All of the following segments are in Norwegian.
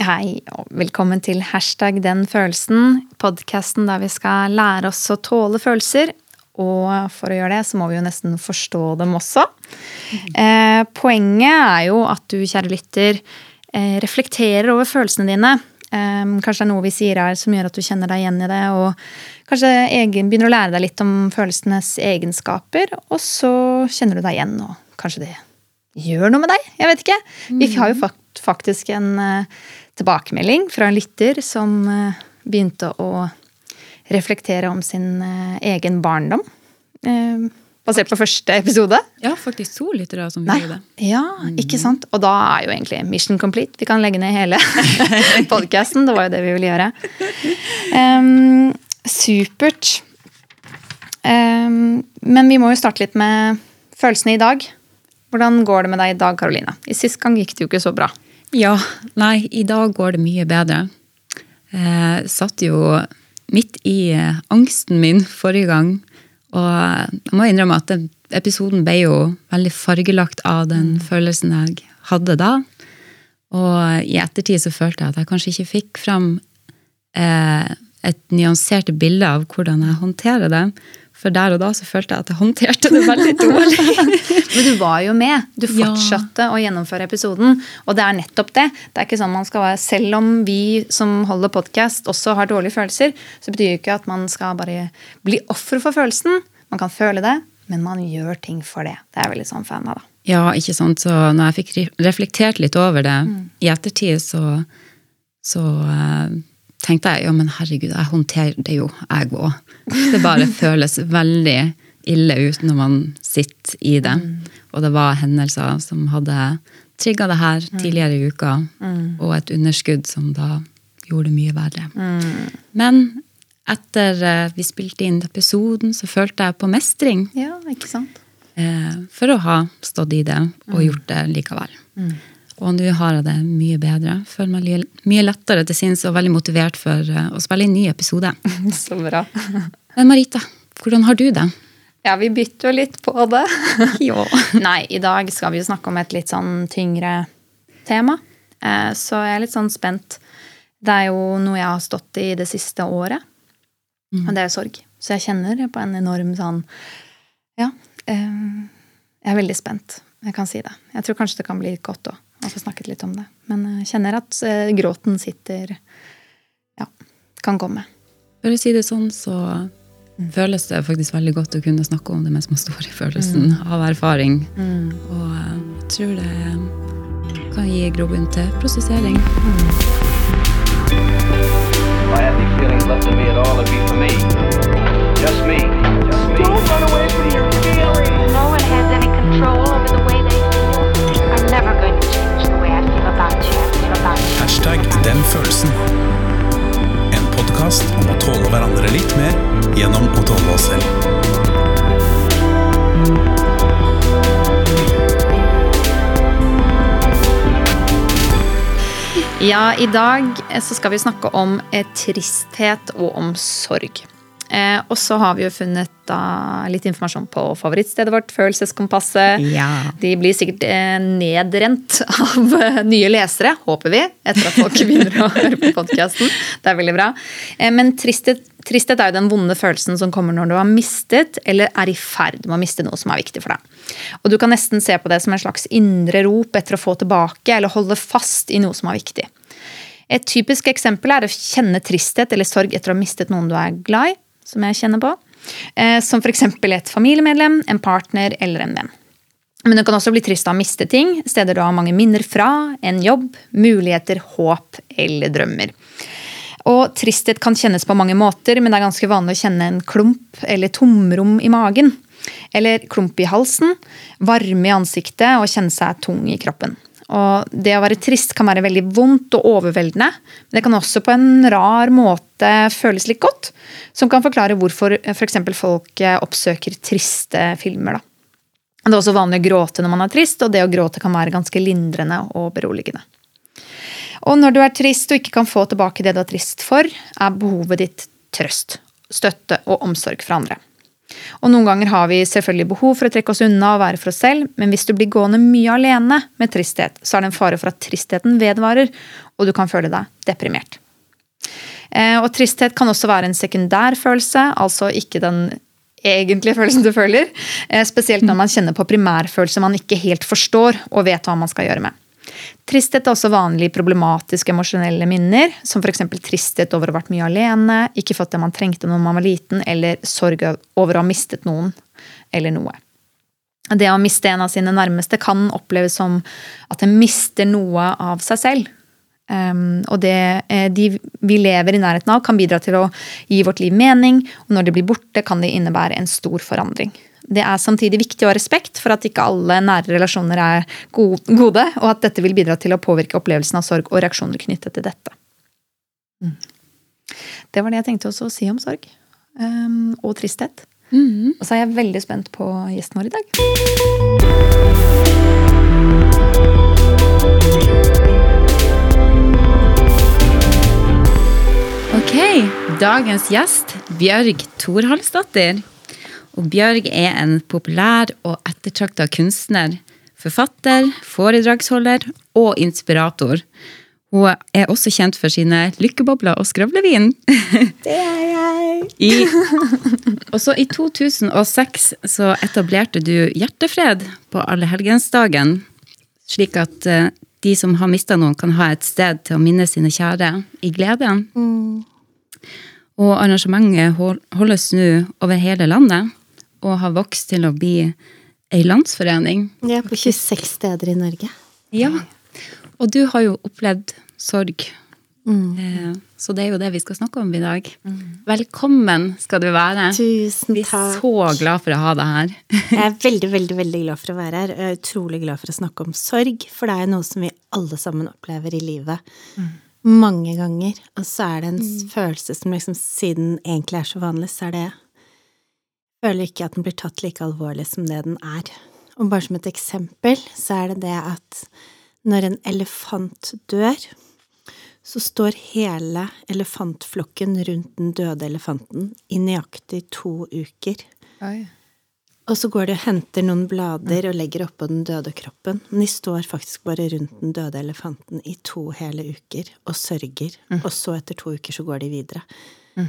Hei, og velkommen til hashtag den følelsen, podkasten der vi skal lære oss å tåle følelser. Og for å gjøre det, så må vi jo nesten forstå dem også. Eh, poenget er jo at du, kjære lytter, eh, reflekterer over følelsene dine. Eh, kanskje det er noe vi sier her som gjør at du kjenner deg igjen i det. Og kanskje egen, begynner å lære deg litt om følelsenes egenskaper. Og så kjenner du deg igjen, og kanskje det gjør noe med deg. Jeg vet ikke. Vi har jo faktisk en eh, tilbakemelding fra en lytter som eh, begynte å reflektere om sin eh, egen barndom. Basert på første episode. Ja, faktisk to lyttere som Nei. gjorde det. Ja, ikke sant? Og da er jo egentlig mission complete. Vi kan legge ned hele podkasten. Det var jo det vi ville gjøre. Um, supert. Um, men vi må jo starte litt med følelsene i dag. Hvordan går det med deg i dag, Karoline? I Sist gang gikk det jo ikke så bra. Ja, nei, i dag går det mye bedre. Jeg satt jo midt i eh, angsten min forrige gang, og jeg må innrømme at den episoden ble jo veldig fargelagt av den følelsen jeg hadde da. Og i ettertid så følte jeg at jeg kanskje ikke fikk fram eh, et nyansert bilde av hvordan jeg håndterer det. For der og da så følte jeg at jeg håndterte det veldig dårlig. Men du var jo med. Du Ja. fortsatte å gjennomføre episoden. Og det er nettopp det. Det er ikke sånn man skal være, Selv om vi som holder podkast også har dårlige følelser, så betyr jo ikke at man skal bare bli offer for følelsen. Man kan føle det, men man gjør ting for det. Det er veldig sånn fan av. da. Ja, ikke sant. Så når jeg fikk reflektert litt over det i ettertid, så, så eh, tenkte jeg jo, men herregud, jeg håndterer det jo, jeg òg. Det bare føles veldig ille ut når man sitter i det. Og det var hendelser som hadde trigga det her tidligere i uka, og et underskudd som da gjorde det mye verre. Men etter eh, vi spilte inn episoden, så følte jeg på mestring Ja, ikke sant? eh, for å ha stått i det og gjort det likevel. Og nå har jeg det mye bedre. Føler meg mye lettere til sinns og veldig motivert for eh, å spille inn ny episode. Så bra. Men Marita, hvordan har du det? Ja, vi bytter jo litt på det. jo. Nei, i dag skal vi jo snakke om et litt sånn tyngre tema. Eh, Så jeg er litt sånn spent. Det er jo noe jeg har stått i det siste året. Og det er sorg. Så jeg kjenner på en enorm sånn Ja. eh, Jeg er veldig spent. Jeg kan si det. Jeg tror kanskje det kan bli godt òg, å få snakket litt om det. Men jeg kjenner at eh, gråten sitter Ja, kan komme. For å si det sånn, så føles det faktisk veldig godt å kunne snakke om det mens man står i følelsen av erfaring. Og eh, jeg tror det kan gi grobunn til prosessering. If I had any feelings left in me at all, it'd be for me. Just me. Ja, i dag eh, så skal vi snakke om eh, tristhet og om sorg. Eh, og så har vi jo funnet da, litt informasjon på favorittstedet vårt, Følelseskompasset. Ja. De blir sikkert eh, nedrent av eh, nye lesere, håper vi, etter at folk begynner å høre på podkasten. Det er veldig bra. Eh, men tristhet, tristhet er jo den vonde følelsen som kommer når du har mistet eller er i ferd med å miste noe som er viktig for deg. Og du kan nesten se på det som en slags indre rop etter å få tilbake eller holde fast i noe som er viktig. Et typisk eksempel er å kjenne tristhet eller sorg etter å ha mistet noen du er glad i, som jeg kjenner på. Eh, Som f.eks. et familiemedlem, en partner eller en venn. Men du kan også bli trist av å miste ting, steder du har mange minner fra, en jobb, muligheter, håp eller drømmer. Og tristhet kan kjennes på mange måter, men det er ganske vanlig å kjenne en klump eller tomrom i magen. Eller klump i halsen, varme i ansiktet og kjenne seg tung i kroppen. Og det å være trist kan være veldig vondt og overveldende, men det kan også på en rar måte føles litt godt, som kan forklare hvorfor f.eks. folk eh, oppsøker triste filmer. da. Det er også vanlig å gråte når man er trist, og det å gråte kan være ganske lindrende og beroligende. Og når du er trist og ikke kan få tilbake det du er trist for, er behovet ditt trøst, støtte og omsorg fra andre. Og noen ganger har vi selvfølgelig behov for å trekke oss unna og være for oss selv, men hvis du blir gående mye alene med tristhet, så er det en fare for at tristheten vedvarer, og du kan føle deg deprimert. Eh, Og tristhet kan også være en sekundær følelse, altså ikke den egentlige følelsen du føler. eh, Spesielt når man kjenner på primærfølelser man ikke helt forstår og vet hva man skal gjøre med. Tristhet er også vanlig i problematiske emosjonelle minner, som f.eks. tristhet over å ha vært mye alene, ikke fått det man trengte når man var liten, eller sorg over å ha mistet noen eller noe. Det å miste en av sine nærmeste kan oppleves som at en mister noe av seg selv. Um, og det eh, de vi lever i nærheten av, kan bidra til å gi vårt liv mening, og når de blir borte, kan det innebære en stor forandring. Det er samtidig viktig å ha respekt for at ikke alle nære relasjoner er gode, og at dette vil bidra til å påvirke opplevelsen av sorg og reaksjoner knyttet til dette. Mm. Det var det jeg tenkte også å si om sorg um, og tristhet. Og så er jeg veldig spent på gjesten vår i dag. Ok, dagens gjest, Bjørg Thorhalsdatter. Og Bjørg er en populær og ettertrakta kunstner, forfatter, foredragsholder og inspirator. Hun er også kjent for sine lykkebobler og skravlevin. Det er jeg. I, og så I 2006 så etablerte du Hjertefred på Allehelgensdagen, slik at eh, de som har mista noen, kan ha et sted til å minne sine kjære i glede. Og arrangementet holdes nå over hele landet, og har vokst til å bli ei landsforening. Ja, på 26 steder i Norge. Ja. Og du har jo opplevd sorg. Mm. Så det er jo det vi skal snakke om i dag. Velkommen skal du være. Tusen takk. Vi er så glad for å ha deg her. Jeg er veldig, veldig veldig glad for å være her. Jeg er utrolig glad for å snakke om sorg, for det er noe som vi alle sammen opplever i livet. Mange ganger. Og så er det en s- følelse som liksom, siden egentlig er så vanlig, så er det føler ikke at den blir tatt like alvorlig som det den er. Og bare som et eksempel, så er det det at når en elefant dør, så står hele elefantflokken rundt den døde elefanten i nøyaktig to uker. Og så går de og henter noen blader og legger oppå den døde kroppen. Men de står faktisk bare rundt den døde elefanten i to hele uker og sørger. Og så etter to uker så går de videre.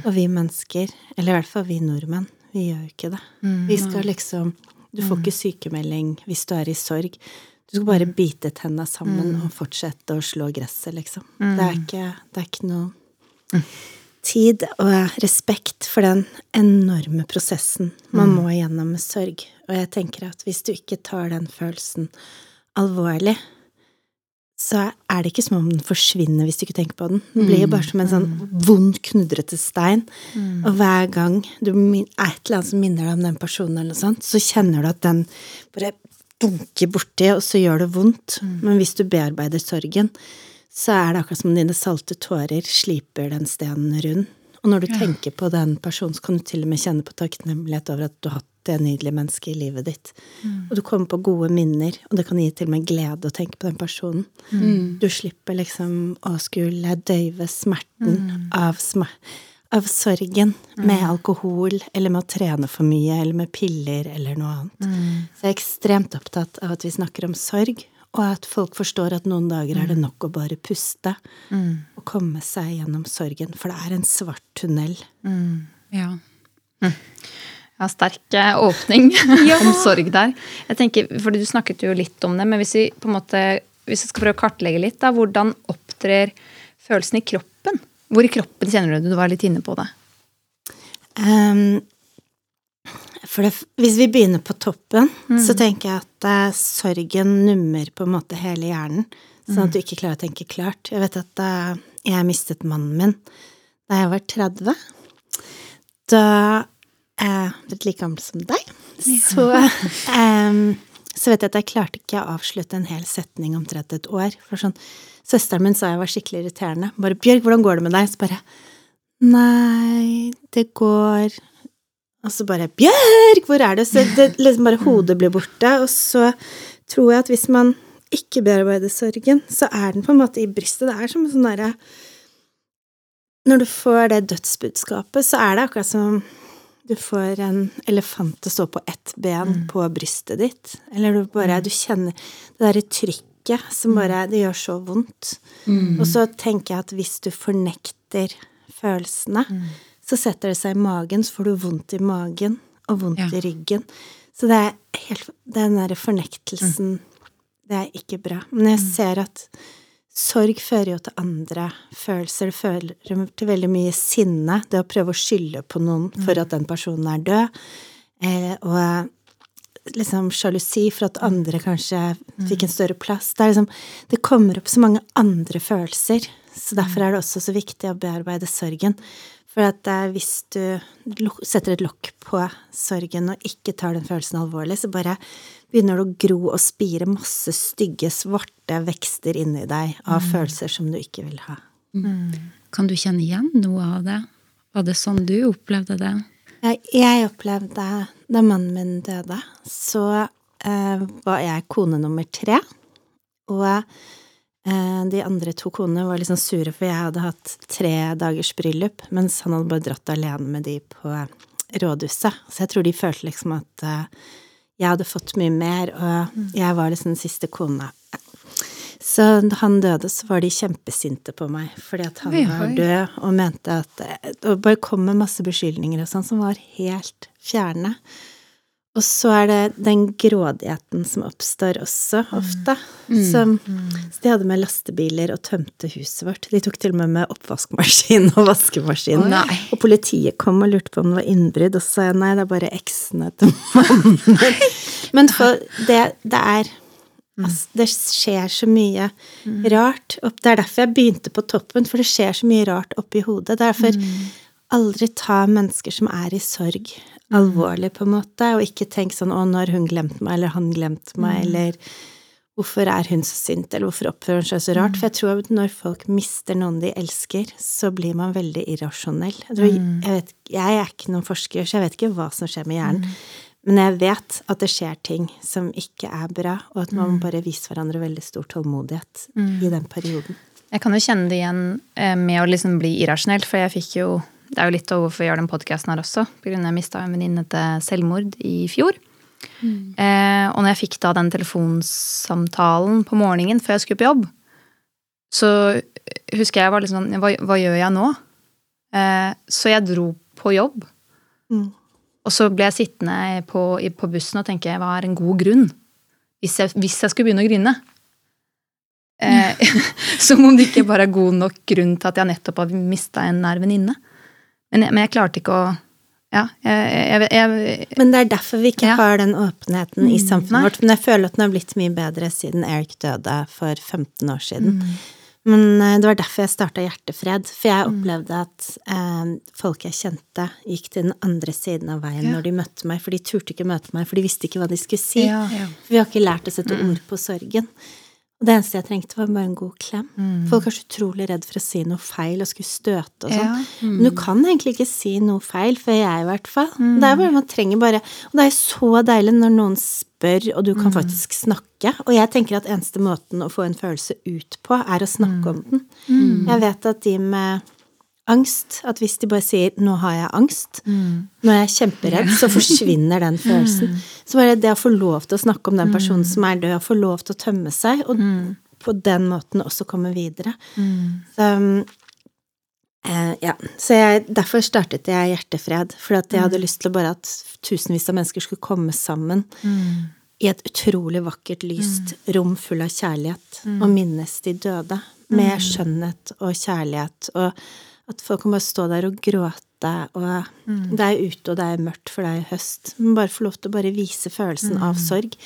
Og vi mennesker, eller i hvert fall vi nordmenn, vi gjør jo ikke det. Vi skal liksom Du får ikke sykemelding hvis du er i sorg. Du skal bare bite tenna sammen og fortsette å slå gresset, liksom. Det, er ikke, det er ikke noe tid og respekt for den enorme prosessen man må igjennom med sorg. Og jeg tenker at hvis du ikke tar den følelsen alvorlig, så er det ikke som om den forsvinner hvis du ikke tenker på den. Den blir jo bare som en sånn vond, knudrete stein. Og hver gang du er et eller annet som minner deg om den personen, eller noe sånt, så kjenner du at den bare dunker borti, og så gjør det vondt. Men hvis du bearbeider sorgen, så er det akkurat som om dine salte tårer sliper den stenen rund. Og når du tenker på den personen, så kan du til og med kjenne på takknemlighet over at du har hatt det nydelige mennesket i livet ditt. Og du kommer på gode minner, og det kan gi til og med glede å tenke på den personen. Du slipper liksom å skulle døyve smerten av, smer av sorgen med alkohol, eller med å trene for mye, eller med piller, eller noe annet. Så jeg er ekstremt opptatt av at vi snakker om sorg, og at folk forstår at noen dager er det nok å bare puste og komme seg gjennom sorgen, for det er en svart tunnel. Ja. Ja, sterk åpning åpning om sorg der. Jeg tenker, fordi Du snakket jo litt om det, men hvis vi på en måte, hvis vi skal prøve å kartlegge litt, da, hvordan opptrer følelsen i kroppen? Hvor i kroppen kjenner du det? Du var litt inne på det. Um, for det, hvis vi begynner på toppen, så tenker jeg at uh, sorgen nummer på en måte hele hjernen, sånn at du ikke klarer å tenke klart. Jeg vet at da jeg mistet mannen min da jeg var 30, da jeg litt like gammel som deg, så, ehm, så vet jeg at jeg klarte ikke å avslutte en hel setning omtrent et år. For sånn, søsteren min sa jeg var skikkelig irriterende. Bare 'Bjørg, hvordan går det med deg?' Så bare Nei, det går Og så bare 'Bjørg, hvor er du?' Så det liksom bare hodet blir borte. Og så tror jeg at hvis man ikke bearbeider sorgen, så er den på en måte i brystet. Det er som sånn derre Når du får det dødsbudskapet, så er det akkurat som du får en elefant til å stå på ett ben på brystet ditt. Eller du bare Du kjenner det derre trykket som bare Det gjør så vondt. Og så tenker jeg at hvis du fornekter følelsene, så setter det seg i magen, så får du vondt i magen og vondt Ja. i ryggen. Så det er helt Den derre fornektelsen Det er ikke bra. Men jeg ser at sorg fører jo til andre følelser. Det fører til veldig mye sinne. Det å prøve å skylde på noen for at den personen er død. Eh, og liksom sjalusi for at andre kanskje fikk en større plass. Det liksom Det kommer opp så mange andre følelser. Så derfor er det også så viktig å bearbeide sorgen. For at eh, hvis du setter et lokk på sorgen og ikke tar den følelsen alvorlig, så bare begynner det å gro og spire masse stygge, svarte vekster inni deg av følelser som du ikke vil ha. Kan du kjenne igjen noe av det? Var det sånn du opplevde det? Jeg, jeg opplevde da mannen min døde, så eh, var jeg kone nummer tre. Og de andre to konene var liksom sure, for jeg hadde hatt tre dagers bryllup, mens han hadde bare dratt alene med de på rådhuset. Så jeg tror de følte liksom at eh, jeg hadde fått mye mer, og jeg var liksom den siste kona. Så da han døde, så var de kjempesinte på meg, fordi at han var død, og mente at Og bare kom med masse beskyldninger og sånn, som var helt fjerne. Og så er det den grådigheten som oppstår også, ofte. Som, så de hadde med lastebiler og tømte huset vårt. De tok til og med med oppvaskmaskin og vaskemaskin. Å. Og politiet kom og lurte på om det var innbrudd, og så sa jeg nei, det er bare eksene til mannen. Men for det, det er Altså, det skjer så mye rart. Det er derfor jeg begynte på toppen, for det skjer så mye rart oppi hodet. Det er derfor aldri ta mennesker som er i sorg, alvorlig, på en måte, og ikke tenk sånn 'Å, nå har hun glemt meg', eller 'han glemt meg', eller 'Hvorfor er hun så sint', eller 'Hvorfor oppfører hun seg så rart'? For jeg tror at når folk mister noen de elsker, så blir man veldig irrasjonell. Jeg, tror, jeg, vet, jeg er ikke noen forsker, så jeg vet ikke hva som skjer med hjernen. Men jeg vet at det skjer ting som ikke er bra, og at man må bare vise hverandre veldig stor tålmodighet i den perioden. Jeg kan jo kjenne det igjen eh, med å liksom bli irrasjonell, for jeg fikk jo Det er jo litt av hvorfor vi gjør den podkasten her også, av jeg mista en venninne til selvmord i fjor. Eh, og når jeg fikk da den telefonsamtalen på morgenen før jeg skulle på jobb, så husker jeg jeg var litt sånn Hva, hva gjør jeg nå? Eh, så jeg dro på jobb. Mm. Og så ble jeg sittende på, på bussen og tenke hva er en god grunn? Hvis jeg, hvis jeg skulle begynne å grine. Eh, som om det ikke bare er god nok grunn til at jeg nettopp har mista en nær venninne. Men, jeg- men jeg klarte ikke å Ja, jeg, jeg, Men det er derfor vi ikke Ja. har den åpenheten i samfunnet nei. vårt. Men jeg føler at den har blitt mye bedre siden Eric døde for 15 år siden. Men eh, det var derfor jeg starta Hjertefred. For jeg opplevde at eh, folk jeg kjente, gikk til den andre siden av veien når de møtte meg. For de turte ikke møte meg, for de visste ikke hva de skulle si. Ja. For vi har ikke lært å sette ord på sorgen. Og det eneste jeg trengte, var bare en god klem. Folk er så utrolig redd for å si noe feil og skulle støte og sånn. Ja. Men du kan egentlig ikke si noe feil, for jeg i hvert fall. Det er bare, man trenger bare Og det er så deilig når noen spør, og du kan faktisk snakke. Og jeg tenker at eneste måten å få en følelse ut på, er å snakke om den. Jeg vet at de med angst, at hvis de bare sier 'nå har jeg angst', nå er jeg kjemperedd, så forsvinner den følelsen. Så bare det å få lov til å snakke om den personen som er død, å få lov til å tømme seg, og på den måten også komme videre. Så um, eh, ja, så jeg, derfor startet jeg Hjertefred, for at jeg hadde lyst til bare at tusenvis av mennesker skulle komme sammen i et utrolig vakkert, lyst rom full av kjærlighet, og minnes de døde med skjønnhet og kjærlighet, og at folk kan bare stå der og gråte, og det er ute, og det er mørkt, for det er høst, men bare få lov til å bare vise følelsen av sorg,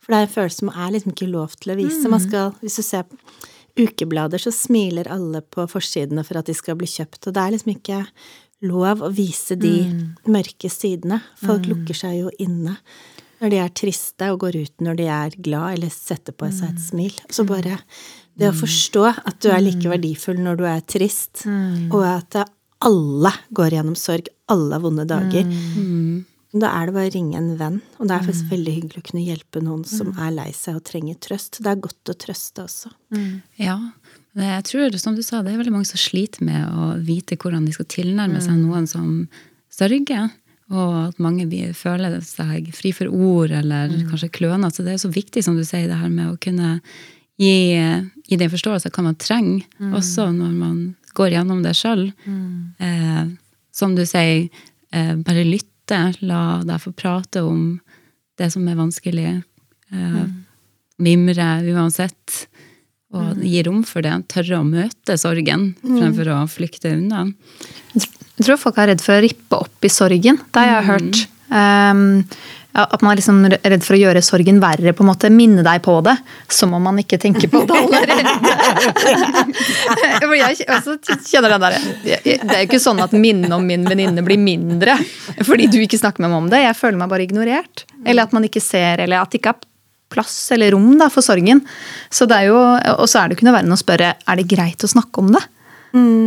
for det er en følelse som er liksom ikke lov til å vise. Man skal, hvis du ser på ukeblader, så smiler alle på forsidene for at de skal bli kjøpt, og det er liksom ikke lov å vise de mørke sidene. Folk lukker seg jo inne når de er triste, og går ut når de er glad, eller setter på seg et smil. Så bare det å forstå at du er like verdifull når du er trist, og at alle går gjennom sorg, alle vonde dager. Da er det bare å ringe en venn, og det er faktisk veldig hyggelig å kunne hjelpe noen som er lei seg og trenger trøst. Det er godt å trøste også. Ja. Jeg tror, som du sa, det er veldig mange som sliter med å vite hvordan de skal tilnærme seg noen som sørger. Og at mange føler seg fri for ord, eller kanskje klønete. Så det er så viktig, som du sier, det her med å kunne gi, gi den forståelse hva man trenger, også når man går gjennom det sjøl. Eh, som du sier, eh, bare lytte, la deg få prate om det som er vanskelig. Eh, Mimre uansett. Og gi rom for det. Tørre å møte sorgen fremfor å flykte unna. Jeg tror folk er redd for å rippe opp i sorgen. Det har jeg hørt. Um, at man er liksom redd for å gjøre sorgen verre, på en måte. Minne deg på det. Som om man ikke tenker på det allerede. Jeg også kjenner den der, Det er jo ikke sånn at minnet om min venninne blir mindre fordi du ikke snakker med meg om det. Jeg føler meg bare ignorert. Eller at man ikke ser, eller at det ikke er plass eller rom da, for sorgen. Så det er jo, Og så er det jo ikke noe verre enn å spørre er det greit å snakke om det.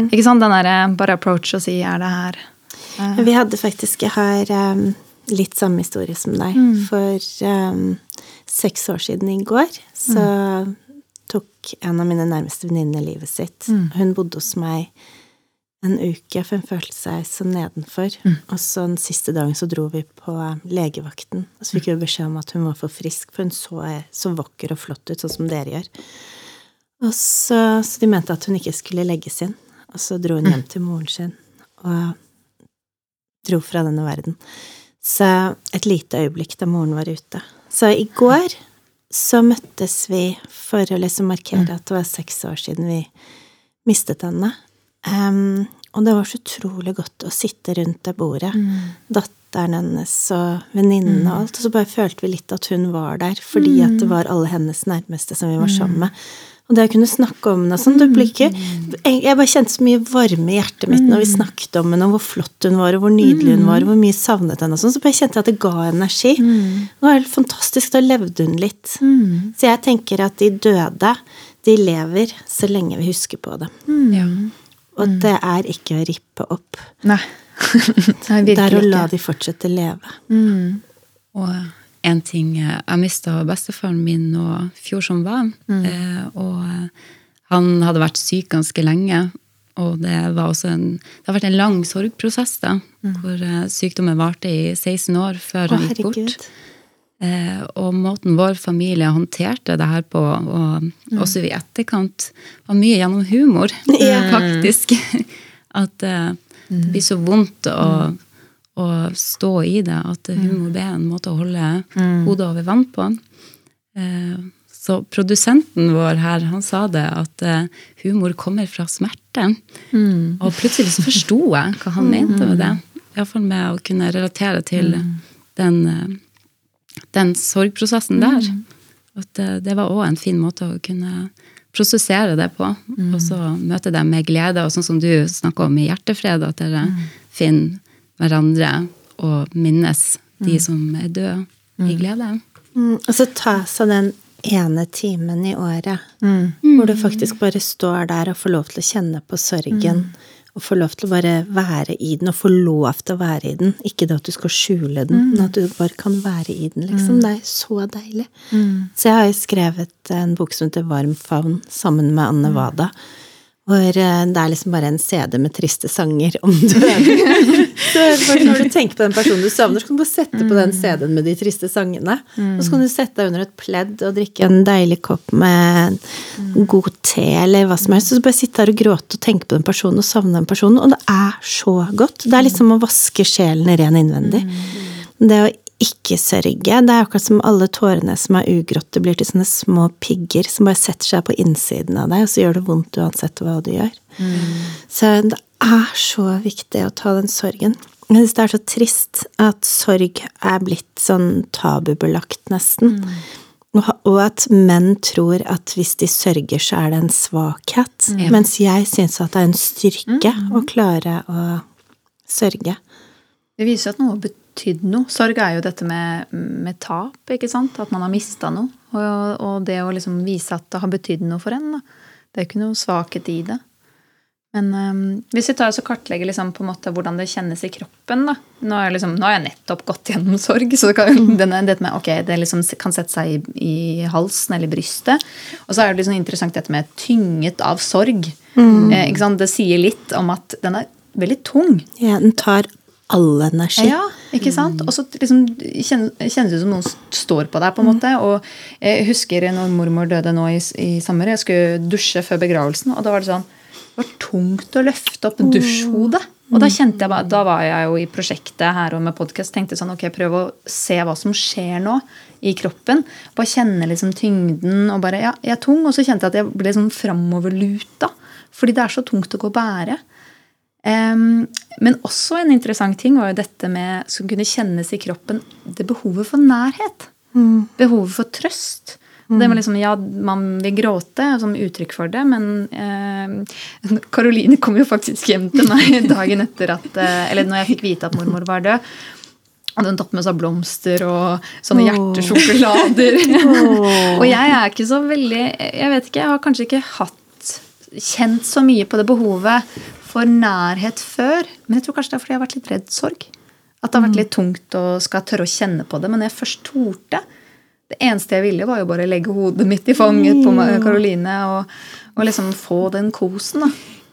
Ikke sant? Den der, bare approach og si er det her uh. Vi hadde faktisk har um, litt samme historie som deg. For um, seks år siden i går så tok en av mine nærmeste venninner livet sitt. Hun bodde hos meg en uke, for hun følte seg så nedenfor. Og så den siste dagen så dro vi på legevakten. Og så fikk vi beskjed om at hun var for frisk, for hun så så vakker og flott ut, sånn som dere gjør. Og så, så de mente at hun ikke skulle legges inn. Og så dro hun hjem til moren sin og dro fra denne verden. Så et lite øyeblikk da moren var ute. Så i går så møttes vi for å liksom markere at det var seks år siden vi mistet henne. Um, og det var så utrolig godt å sitte rundt det bordet. Datteren hennes og venninnen og alt. Og så bare følte vi litt at hun var der, fordi at det var alle hennes nærmeste som vi var sammen med. Og det å kunne snakke om henne sånn, det blir ikke Jeg jeg bare kjente så mye varme i hjertet mitt når vi snakket om henne, og hvor flott hun var, og hvor nydelig hun var, og hvor mye jeg savnet henne og sånn. Så bare kjente jeg at det ga energi. Det var helt fantastisk. Da levde hun litt. Så jeg tenker at de døde, de lever så lenge vi husker på. Ja. Og det er ikke å rippe opp. Nei. Nei, Det er å la de fortsette leve. Og en ting eh, Jeg mista bestefaren min nå fjor som var. Eh, og eh, han hadde vært syk ganske lenge. Og det en, det har vært en lang sorgprosess, da. Hvor eh, sykdommen varte i 16 år før Å, han gikk bort. Eh, og måten vår familie håndterte det her på, og også i etterkant, var mye gjennom humor, yeah. faktisk. At eh, det blir så vondt å, å stå i det, at humor er en måte å holde hodet over vann på. Eh, så produsenten vår her, han sa det, at eh, humor kommer fra smerte. Og plutselig så forsto jeg hva han mente med det. Iallfall med å kunne relatere til den eh, den sorgprosessen der. At det, det var òg en fin måte å kunne prosessere det på. Og så møte dem med glede, og sånn som du snakker om i Hjertefred, at dere finner hverandre og minnes de som er døde, i glede. Mm, og så ta seg den ene timen i året hvor du faktisk bare står der og får lov til å kjenne på sorgen. Og får lov til å bare være i den, og få lov til å være i den. Ikke det at du skal skjule den, men at du bare kan være i den, liksom. Det er så deilig. Så jeg har jo skrevet en bok som heter Varm favn, sammen med Anne Wada. Hvor eh, det er liksom bare en CD med triste sanger om døden. så når du tenker på den personen du savner, så kan du bare sette på den CD-en med de triste sangene. Og så kan du sette deg under et pledd og drikke en deilig kopp med god te eller hva som helst. Og så bare sitte der og gråte og tenke på den personen og savne den personen. Og det er så godt. Det er liksom å vaske sjelen ren innvendig. Det å ikke sørge, det er akkurat som alle tårene som er ugråtte, blir til sånne små pigger som bare setter seg på innsiden av deg, og så gjør det vondt uansett hva du gjør. Så det er så viktig å ta den sorgen. Jeg syns det er så trist at sorg er blitt sånn tabubelagt, nesten. Og og at menn tror at hvis de sørger, så er det en svakhet. Mens jeg syns at det er en styrke å klare å sørge. Det viser at noe har betydd noe. Sorg er jo dette med, med tap, ikke sant? At man har mista noe. Og, og det å liksom vise at det har betydd noe for en. Da. Det er jo ikke noe svakhet i det. Men um, hvis vi tar oss og kartlegger liksom på en måte hvordan det kjennes i kroppen da. Nå, har jeg liksom, nå har jeg nettopp gått gjennom sorg, så det kan, denne, dette med, okay, det liksom kan sette seg i, i halsen eller brystet. Og så er det liksom interessant dette med tynget av sorg. Eh, ikke sant? Det sier litt om at den er veldig tung. Ja, den tar all energi. Ja, ikke sant? Og så liksom kjennes det ut som noen står på deg, på en måte. Og jeg husker når mormor døde nå i, i sommer. Jeg skulle dusje før begravelsen, og da var det sånn Det var tungt å løfte opp dusjhodet. Og da kjente jeg da var jeg jo i prosjektet her og med podkast. Tenkte sånn, ok, prøv å se hva som skjer nå i kroppen. Bare kjenne liksom tyngden og bare Ja, jeg er tung. Og så kjente jeg at jeg ble sånn framoverluta. Fordi det er så tungt å gå og bære. Men også en interessant ting var jo dette med som kunne kjennes i kroppen, det behovet for nærhet. Behovet for trøst. Det var liksom, ja, Man vil gråte som uttrykk for det, men eh, Karoline kom jo faktisk hjem til meg dagen etter at eh, Eller når jeg fikk vite at mormor var død. Hadde hun tatt med seg blomster og sånne hjertesjokolader. og jeg er ikke så veldig Jeg vet ikke, jeg har kanskje ikke hatt kjent så mye på det behovet for nærhet før. Men jeg tror kanskje det er fordi jeg har vært litt redd sorg. At det har vært litt tungt å skal tørre å kjenne på det. Men når jeg først torde Det eneste jeg ville, var jo bare legge hodet mitt i fanget på Karoline og, og liksom få den kosen. da.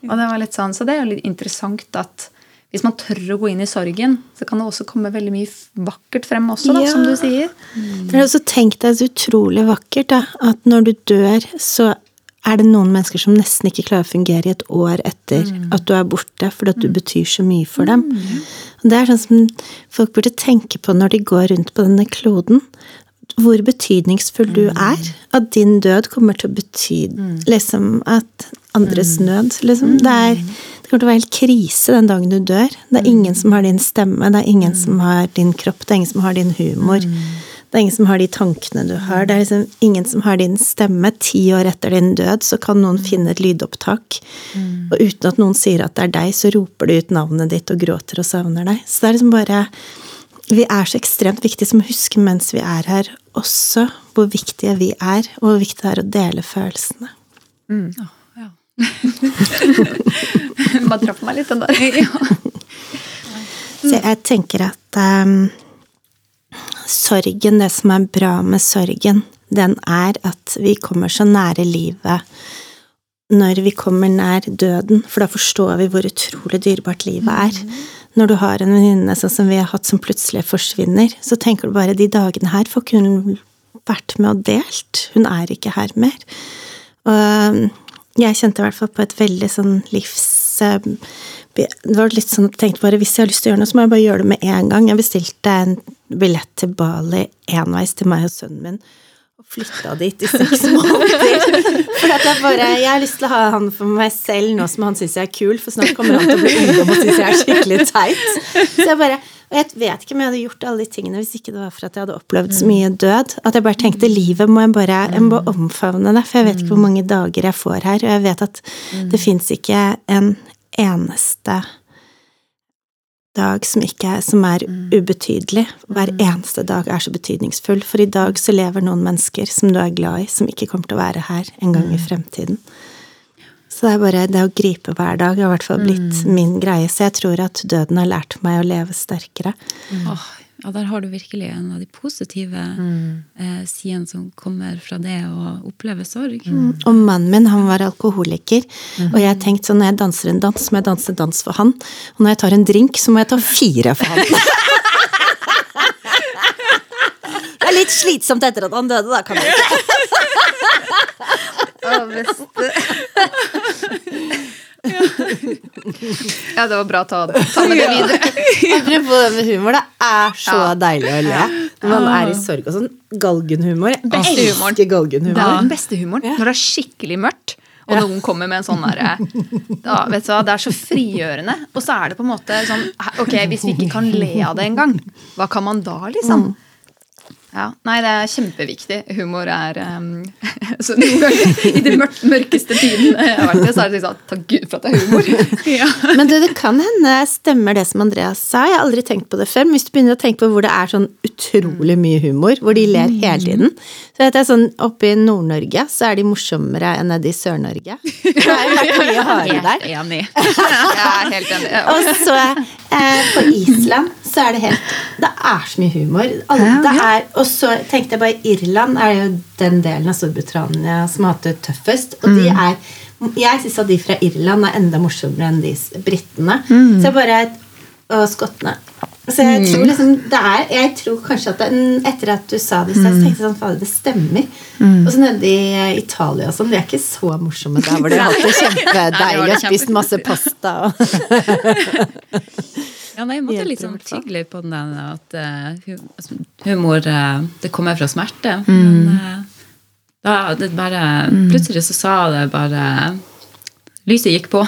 Og det var litt sånn, Så det er jo litt interessant at hvis man tør å gå inn i sorgen, så kan det også komme veldig mye vakkert frem også, da, Ja. som du sier. Det er også tenkt deg så utrolig vakkert da, at når du dør, så er det noen mennesker som nesten ikke klarer å fungere i et år etter at du er borte, fordi at du betyr så mye for dem. Og det er sånn som folk burde tenke på når de går rundt på denne kloden. Hvor betydningsfull du er. At din død kommer til å bety liksom at andres nød. Liksom. Det, er, det kommer til å være helt krise den dagen du dør. Det er ingen som har din stemme, det er ingen som har din kropp, det er ingen som har din humor. Det er ingen som har de tankene du har. Det er liksom ingen som har din stemme. Ti år etter din død så kan noen finne et lydopptak, og uten at noen sier at det er deg, så roper du ut navnet ditt og gråter og savner deg. Så det er liksom bare Vi er så ekstremt viktige som å huske mens vi er her, også hvor viktige vi er, og hvor viktig det er å dele følelsene. Ja. Bare traff meg litt, den der. Så jeg tenker at ehm, sorgen, det som er bra med sorgen, den er at vi kommer så nære livet når vi kommer nær døden, for da forstår vi hvor utrolig dyrebart livet er. Når du har en venninne sånn som vi har hatt som plutselig forsvinner, så tenker du bare de dagene her får ikke hun vært med og delt. Hun er ikke her mer. Og jeg kjente i hvert fall på et veldig sånn livs... Det var litt sånn jeg tenkte bare hvis jeg har lyst til å gjøre noe, så må jeg bare gjøre det med en gang. Jeg bestilte en billett til Bali enveis til meg og sønnen min. Og flytta dit i seks måneder. For at jeg bare Jeg har lyst til å ha han for meg selv nå som han syns jeg er kul, for snart kommer han til å bli ungdom og synes jeg er skikkelig teit. Så jeg bare og jeg vet ikke om jeg hadde gjort alle de tingene hvis ikke det var for at jeg hadde opplevd så mye død. At jeg bare tenkte livet må jeg bare, jeg må omfavne det, for jeg vet ikke hvor mange dager jeg får her. Og jeg vet at det fins ikke en eneste dag som, ikke er, som er ubetydelig. Hver eneste dag er så betydningsfull. For i dag så lever noen mennesker som du er glad i, som ikke kommer til å være her en gang i fremtiden. Så det er bare det å gripe hver dag har i hvert fall blitt min greie. Så jeg tror at døden har lært meg å leve sterkere. Åh, ja, der har du virkelig en av de positive eh, sidene som kommer fra det å oppleve sorg. Og mannen min han var alkoholiker, og jeg tenkte sånn når jeg danser en dans, så må jeg danse dans for han. Og når jeg tar en drink, så må jeg ta fire for han. Det er litt slitsomt etter at han døde, da, kan du si. Ja, det var bra. Ta, ta med det videre. Apropos det med humor, det er så Ja. deilig å le når man er i sorg og sånn. Galgenhumor. Jeg Beste humoren. galgenhumor. Det er den beste humoren. Når det er skikkelig mørkt, og noen kommer med en sånn derre ja, vet du hva, Det er så frigjørende. Og så er det på en måte sånn Ok, hvis vi ikke kan le av det engang, hva kan man da, liksom? Ja, Nei, det er kjempeviktig. Humor er um, Så noen ganger i de mørk, mørkeste tidene jeg har vært i, så er det liksom Takk Gud for at det er humor. Men du, det kan hende stemmer det som Andreas sa. Jeg har aldri tenkt på det før. Men hvis du begynner å tenke på hvor det er sånn utrolig mye humor, hvor de ler hele tiden Så vet jeg sånn Oppe i Nord-Norge så er de morsommere enn nede i Sør-Norge. Det har jo mye hardere der. Enig. Jeg er helt enig. Og så eh, på Island så er det helt Det er så mye humor. Alle, det er, og så tenkte jeg bare Irland er jo den delen av Storbritannia som har hatt det tøffest. Og de er Jeg syns at de fra Irland er enda morsommere enn de britene. Mm. Så jeg bare og skottene. Så jeg tror liksom det er Jeg tror kanskje at det, etter at du sa det, så jeg tenkte sånn Fader, det stemmer. Og så nede i Italia og sånn, de er ikke så morsomme der hvor de har hatt det kjempedeilig og spist masse pasta og Ja, nei, jeg måtte Hjelper liksom tygge litt på den at uh, humor uh, Det kommer fra smerte. Men uh, da det bare Plutselig så sa det bare Lyset gikk på.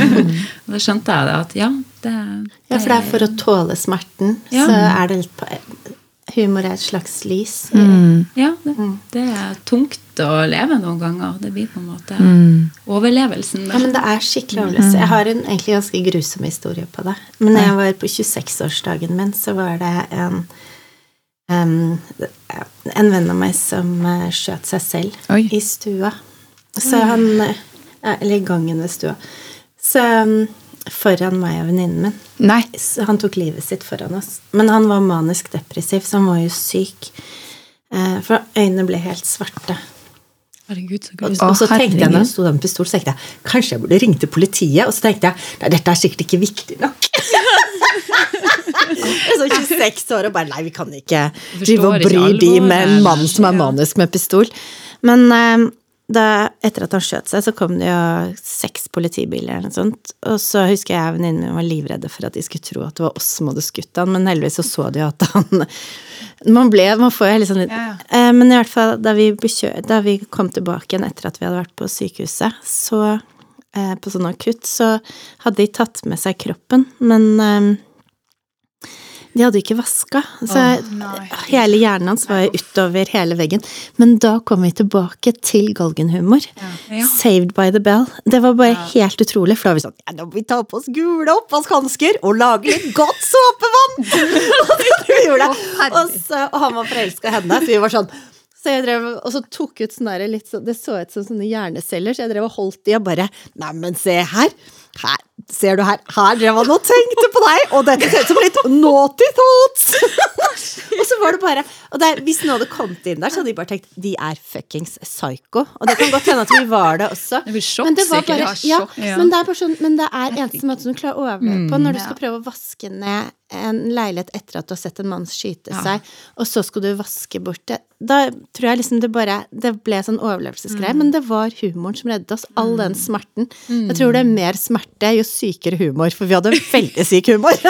og da skjønte jeg det at ja, det, Ja, for det er for å tåle smerten, Ja. så er det litt på Humor er et slags lys. Ja, det, det er tungt å leve noen ganger. Det blir på en måte overlevelsen. Ja, men det er skikkelig overlevelse. Jeg har en egentlig ganske grusom historie på det. Men da jeg var på 26-årsdagen min, så var det en Um, en venn av meg som eh, skjøt seg selv Oi. i stua. Så han eh, Eller i gangen ved stua. Så foran meg og venninnen min. Nei. Så han tok livet sitt foran oss. Men han var manisk depressiv, så han var jo syk. Eh, For øynene ble helt svarte. Herregud, så Og, og så tenkte jeg når han sto der med pistol, så tenkte jeg kanskje jeg burde ringe til politiet. Og så tenkte jeg nei, dette er sikkert ikke viktig nok. Jeg så 26 år og bare nei, vi kan ikke drive og bry de med en mann som er manisk med pistol. Men eh, da, etter at han skjøt seg, så kom det jo seks politibiler eller noe sånt. Og så husker jeg og min var livredde for at de skulle tro at det var oss som hadde skutt han, men heldigvis så så de jo at han Man ble Man får jo hele sånn Ja, ja. Men i hvert fall da vi, bekjør, da vi kom tilbake igjen etter at vi hadde vært på sykehuset, så eh, på sånn akutt, så hadde de tatt med seg kroppen, men eh, de hadde ikke vaska. Så oh, hele hjernen hans var utover hele veggen. Men da kom vi tilbake til galgenhumor. Ja. Saved by the bell. Det var bare helt utrolig, for da var vi sånn ja, nå må vi ta på oss gule oppvaskhansker og lage litt godt såpevann! Og så, og han var forelska i henne, så vi var sånn så jeg drev, og så tok ut sånne litt sånn, Det så ut som sånne hjerneceller, så jeg drev og holdt de og bare Neimen, se her! Her, ser du her? Her drev han og tenkte på deg! Og dette ser ut som litt naughty thoughts! og så var det bare Og det, er- hvis noen hadde kommet inn der, så hadde de bare tenkt de er fuckings psycho. Og det kan godt hende at vi var det også. Det blir sjokk, men det var bare, Ja, ja. Men det er bare sånn, men det er eneste måten du klarer å overleve på. Når du skal prøve å vaske ned en leilighet etter at du har sett en mann skyte seg, og så skal du vaske bort det. Da tror jeg liksom det bare Det ble sånn overlevelsesgreie, men det var humoren som reddet oss. All den smerten. Jeg tror det er mer smerte jo sykere humor, for vi hadde veldig syk humor.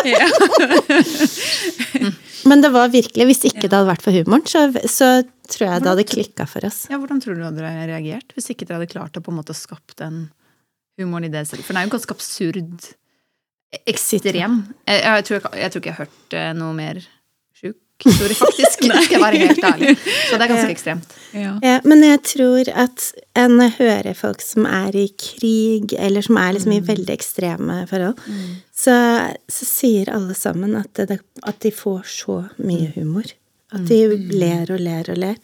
men det var virkelig Hvis ikke det hadde vært for humoren, så, så tror jeg det hadde klikka for oss. Ja, hvordan tror du hadde reagert hvis ikke dere hadde klart å på en måte skapt den humoren i det selv? For den er jo ganske absurd. Ekstrem. Jeg, jeg, tror, jeg, jeg tror ikke jeg har hørt eh, noe mer historie, faktisk. skal jeg være helt ærlig. Så det er ganske ekstremt. Ja. Ja, men jeg tror at en hører folk som er i krig, eller som er liksom i veldig ekstreme forhold, så, så sier alle sammen at, det, at de får så mye humor. At de ler og ler og ler.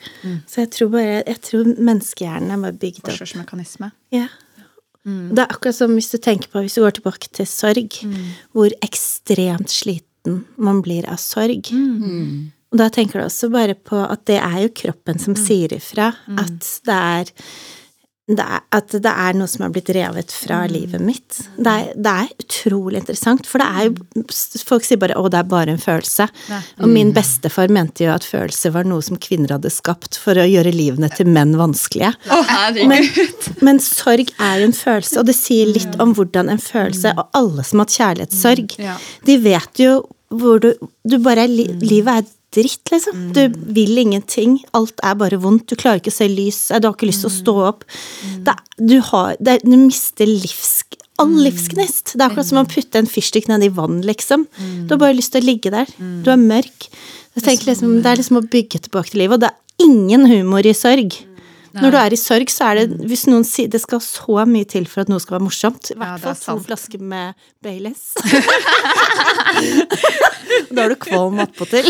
Så jeg tror bare Jeg tror menneskehjernen er bare bygd opp. Forsvarsmekanisme. Ja. Det er akkurat som hvis du tenker på Hvis du går tilbake til sorg, hvor ekstremt sliten man blir av sorg. Og da tenker du også bare på at det er jo kroppen som sier ifra. At det er, det er At det er noe som er blitt revet fra livet mitt. Det er, det er utrolig interessant, for det er jo Folk sier bare 'å, det er bare en følelse'. Og min bestefar mente jo at følelser var noe som kvinner hadde skapt for å gjøre livene til menn vanskelige. Men, men sorg er jo en følelse, og det sier litt om hvordan en følelse Og alle som har hatt kjærlighetssorg, de vet jo hvor du Du bare er li, Livet er dritt, liksom. Du vil ingenting. Alt er bare vondt. Du klarer ikke å se lys. Du har ikke lyst til å stå opp. Det, du, har, det, du mister livs... All livsgnist. Det er akkurat som å putte en fyrstikk ned i vann, liksom. Du har bare lyst til å ligge der. Du er mørk. Jeg tenker liksom, det er liksom å bygge tilbake til livet, og det er ingen humor i Når du er i sorg, så er det Hvis noen sier Det skal så mye til for at noe skal være morsomt. I hvert det er fall to flasker med Baileys. da er du kvalm attpåtil.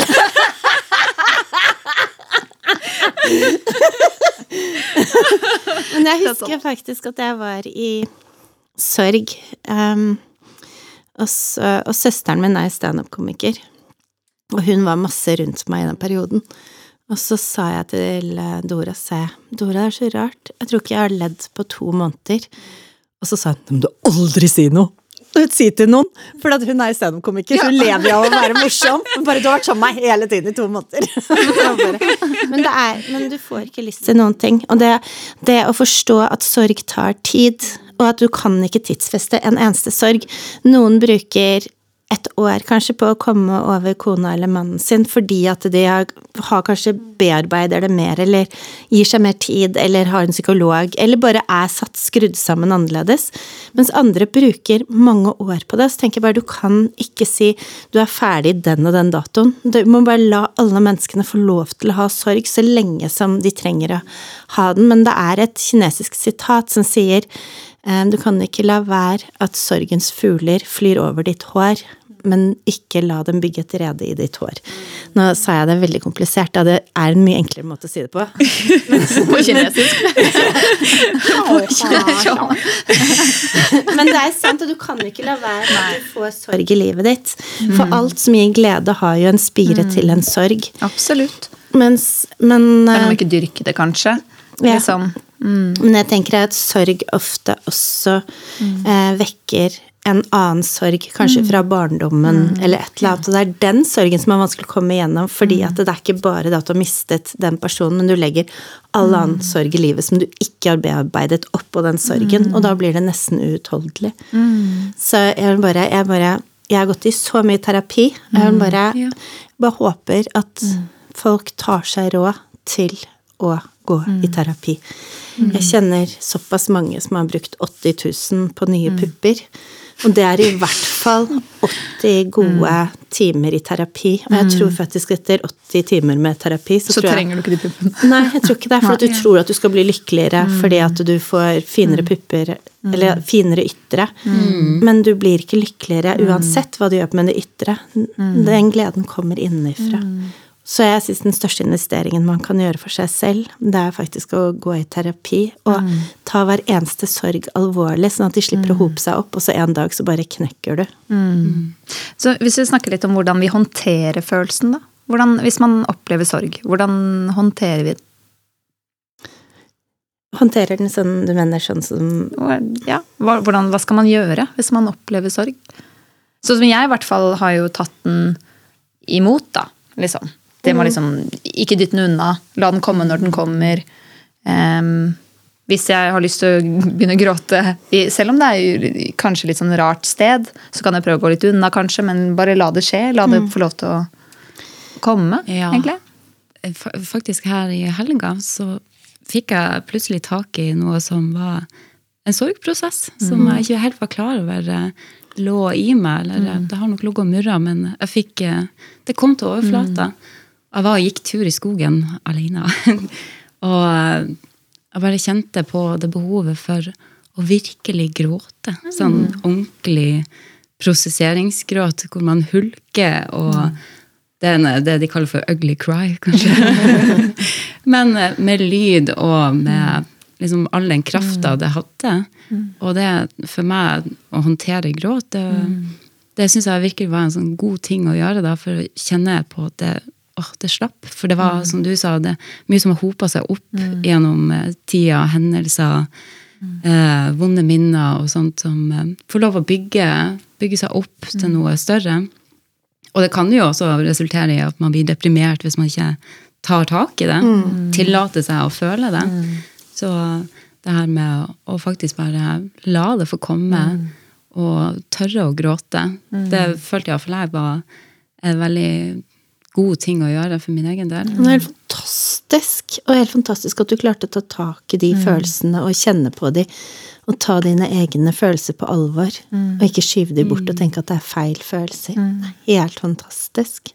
Men jeg husker faktisk at jeg var i sorg. Um, og, så, og søsteren min er standup-komiker. Og hun var masse rundt meg i den perioden. Og så sa jeg til eh, Dora C. Dora, det er så rart. Jeg tror ikke jeg har ledd på to måneder. Og så sa hun må du aldri si noe. si til noen. For at hun er standup-komiker, så hun lever jo av å være morsom. Bare du har vært sammen med meg hele tiden i to måneder. men, det er, men du får ikke lyst til noen ting. Og det, det å forstå at sorg tar tid, og at du kan ikke tidsfeste en eneste sorg. Noen bruker et år kanskje på å komme over kona eller mannen sin fordi at de har, har kanskje bearbeider det mer, eller gir seg mer tid, eller har en psykolog, eller bare er satt skrudd sammen annerledes. Mens andre bruker mange år på det. Så tenker jeg bare du kan ikke si du er ferdig den og den datoen. Du må bare la alle menneskene få lov til å ha sorg så lenge som de trenger å ha den. Men det er et kinesisk sitat som sier eh, du kan ikke la være at sorgens fugler flyr over ditt hår, men ikke la dem bygge et rede i ditt hår. Nå sa jeg det veldig komplisert, ja, det er en mye enklere måte å si det på. På kinesisk. Men det er sant, og du kan ikke la være at du får sorg i livet ditt. For alt som gir glede, har jo en spire til en sorg. Absolutt. Mens, men Selv om de ikke dyrke det, kanskje? Ja. Liksom. Men jeg tenker at sorg ofte også eh, vekker en annen sorg, kanskje fra barndommen eller et eller annet. Og det er den sorgen som er vanskelig å komme igjennom, fordi at det er ikke bare det at du har mistet den personen, men du legger all annen sorg i livet som du ikke har bearbeidet oppå den sorgen, og da blir det nesten uutholdelig. Så jeg bare, jeg bare Jeg har gått i så mye terapi. Jeg bare, bare håper at folk tar seg råd til å gå i terapi. Jeg kjenner såpass mange som har brukt 80 000 på nye pupper. Og det er i hvert fall 80 gode timer i terapi. Og jeg tror faktisk etter 80 timer med terapi, så, Så tror jeg trenger du ikke de puppene. Nei, jeg tror ikke det. For at du tror at du skal bli lykkeligere fordi at du får finere pupper, eller finere ytre. Men du blir ikke lykkeligere uansett hva du gjør med det ytre. Den gleden kommer innenfra. Så jeg syns den største investeringen man kan gjøre for seg selv, det er faktisk å gå i terapi og ta hver eneste sorg alvorlig, sånn at de slipper å hope seg opp, og så en dag så bare knekker du. Så hvis vi snakker litt om hvordan vi håndterer følelsen, da. Hvordan, hvis man opplever sorg, hvordan håndterer vi den? Håndterer den sånn du mener sånn som Ja, hvordan, hva skal man gjøre hvis man opplever sorg? Sånn som jeg i hvert fall har jo tatt den imot, da. Liksom. Det må liksom Ikke dytte den unna. La den komme når den kommer. Um, hvis jeg har lyst til å begynne å gråte, selv om det er kanskje litt sånn rart sted, så kan jeg prøve å gå litt unna, kanskje, men bare la det skje. La det få lov til å komme, Ja. egentlig. Faktisk her i helga så fikk jeg plutselig tak i noe som var en sorgprosess, som jeg ikke helt var klar over eh, lå i meg. Eller det har nok ligget og murra, men jeg fikk eh, Det kom til overflata. Jeg var og gikk tur i skogen alene. og jeg bare kjente på det behovet for å virkelig gråte. Sånn ordentlig prosesseringsgråt hvor man hulker og det er det de kaller for ugly cry, kanskje. Men eh, med lyd og med liksom all den krafta det hadde. Og det for meg å håndtere gråt, det, det syns jeg virkelig var en sånn god ting å gjøre, da, for å kjenne på at det, åh, det slapp. For det var, som du sa, det mye som har hopa seg opp gjennom eh, tida, hendelser, eh, vonde minner og sånt som eh, får lov å bygge, bygge seg opp til noe større. Og det kan jo også resultere i at man blir deprimert hvis man ikke tar tak i det. Tillater seg å føle det. Så det her med å, faktisk bare la det få komme, og tørre å gråte, det følte iallfall jeg var en veldig god ting å gjøre for min egen del. Det er helt fantastisk, og helt fantastisk at du klarte å ta tak i de følelsene og kjenne på de, og ta dine egne følelser på alvor, og ikke skyve de bort og tenke at det er feil følelser. Helt fantastisk.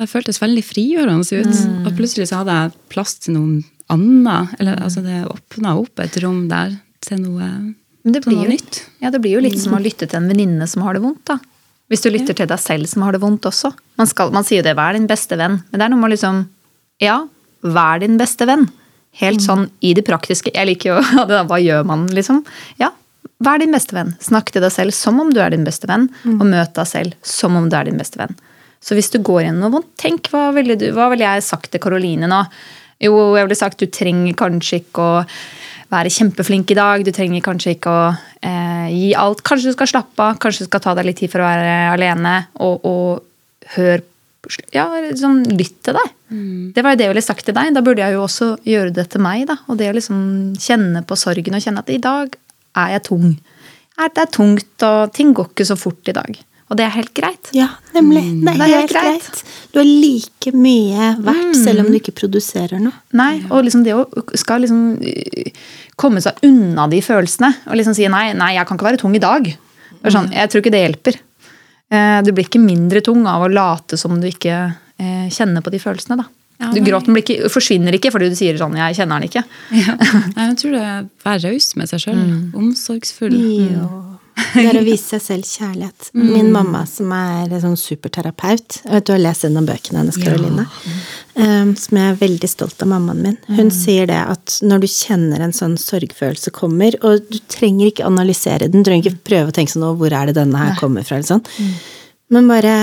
Det føltes veldig frigjørende ut. Og plutselig så hadde jeg plass til noe annet. Eller altså det åpna opp et rom der til noe, Men det til noe jo, nytt. ja, det blir jo litt som å lytte til en venninne som har det vondt. da. Hvis du lytter til deg selv som har det vondt også. Man, skal, man sier jo det, vær din beste venn. Men det er noe med liksom Ja, vær din beste venn. Helt sånn i det praktiske. Jeg liker jo det Hva gjør man, liksom? Ja, vær din beste venn. Snakk til deg selv som om du er din beste venn, og møt deg selv som om du er din beste venn. Så hvis du går gjennom noe vondt, tenk hva ville, du, hva ville jeg sagt til Karoline nå? Jo, jeg ville sagt du trenger kanskje ikke å være kjempeflink i dag. Du trenger kanskje ikke å eh, gi alt. Kanskje du skal slappe av. Kanskje du skal ta deg litt tid for å være alene. Og, og hør ja, liksom, Lytt til deg. Det var jo det jeg ville sagt til deg. Da burde jeg jo også gjøre det til meg. da. Og det å liksom kjenne på sorgen og kjenne at i dag er jeg tung. Det er tungt, og ting går ikke så fort i dag. Og det er helt greit. Ja, nemlig. Det er, Det er helt greit. greit. Du er like mye verdt selv om du ikke produserer noe. Nei, og liksom det å skal liksom øh, komme seg unna de følelsene og liksom si nei, nei, jeg kan ikke være tung i dag. Sånn, jeg tror ikke det hjelper. Eh, Du blir ikke mindre tung av å late som du ikke eh, kjenner på de følelsene. da. Ja, Du. Gråten blir ikke, forsvinner ikke fordi du sier sånn 'jeg kjenner den ikke'. Ja. Nei, Jeg tror det er å være raus med seg sjøl. Omsorgsfull. Jo. Det er å vise seg selv kjærlighet. Min mamma som er sånn superterapeut Jeg vet du har lest gjennom bøkene hennes, Karoline. Um, som jeg er veldig stolt av mammaen min. Hun sier det at når du kjenner en sånn sorgfølelse kommer, og du trenger ikke analysere den, du trenger ikke prøve å tenke sånn hvor er det denne her kommer fra?' eller sånn. Men bare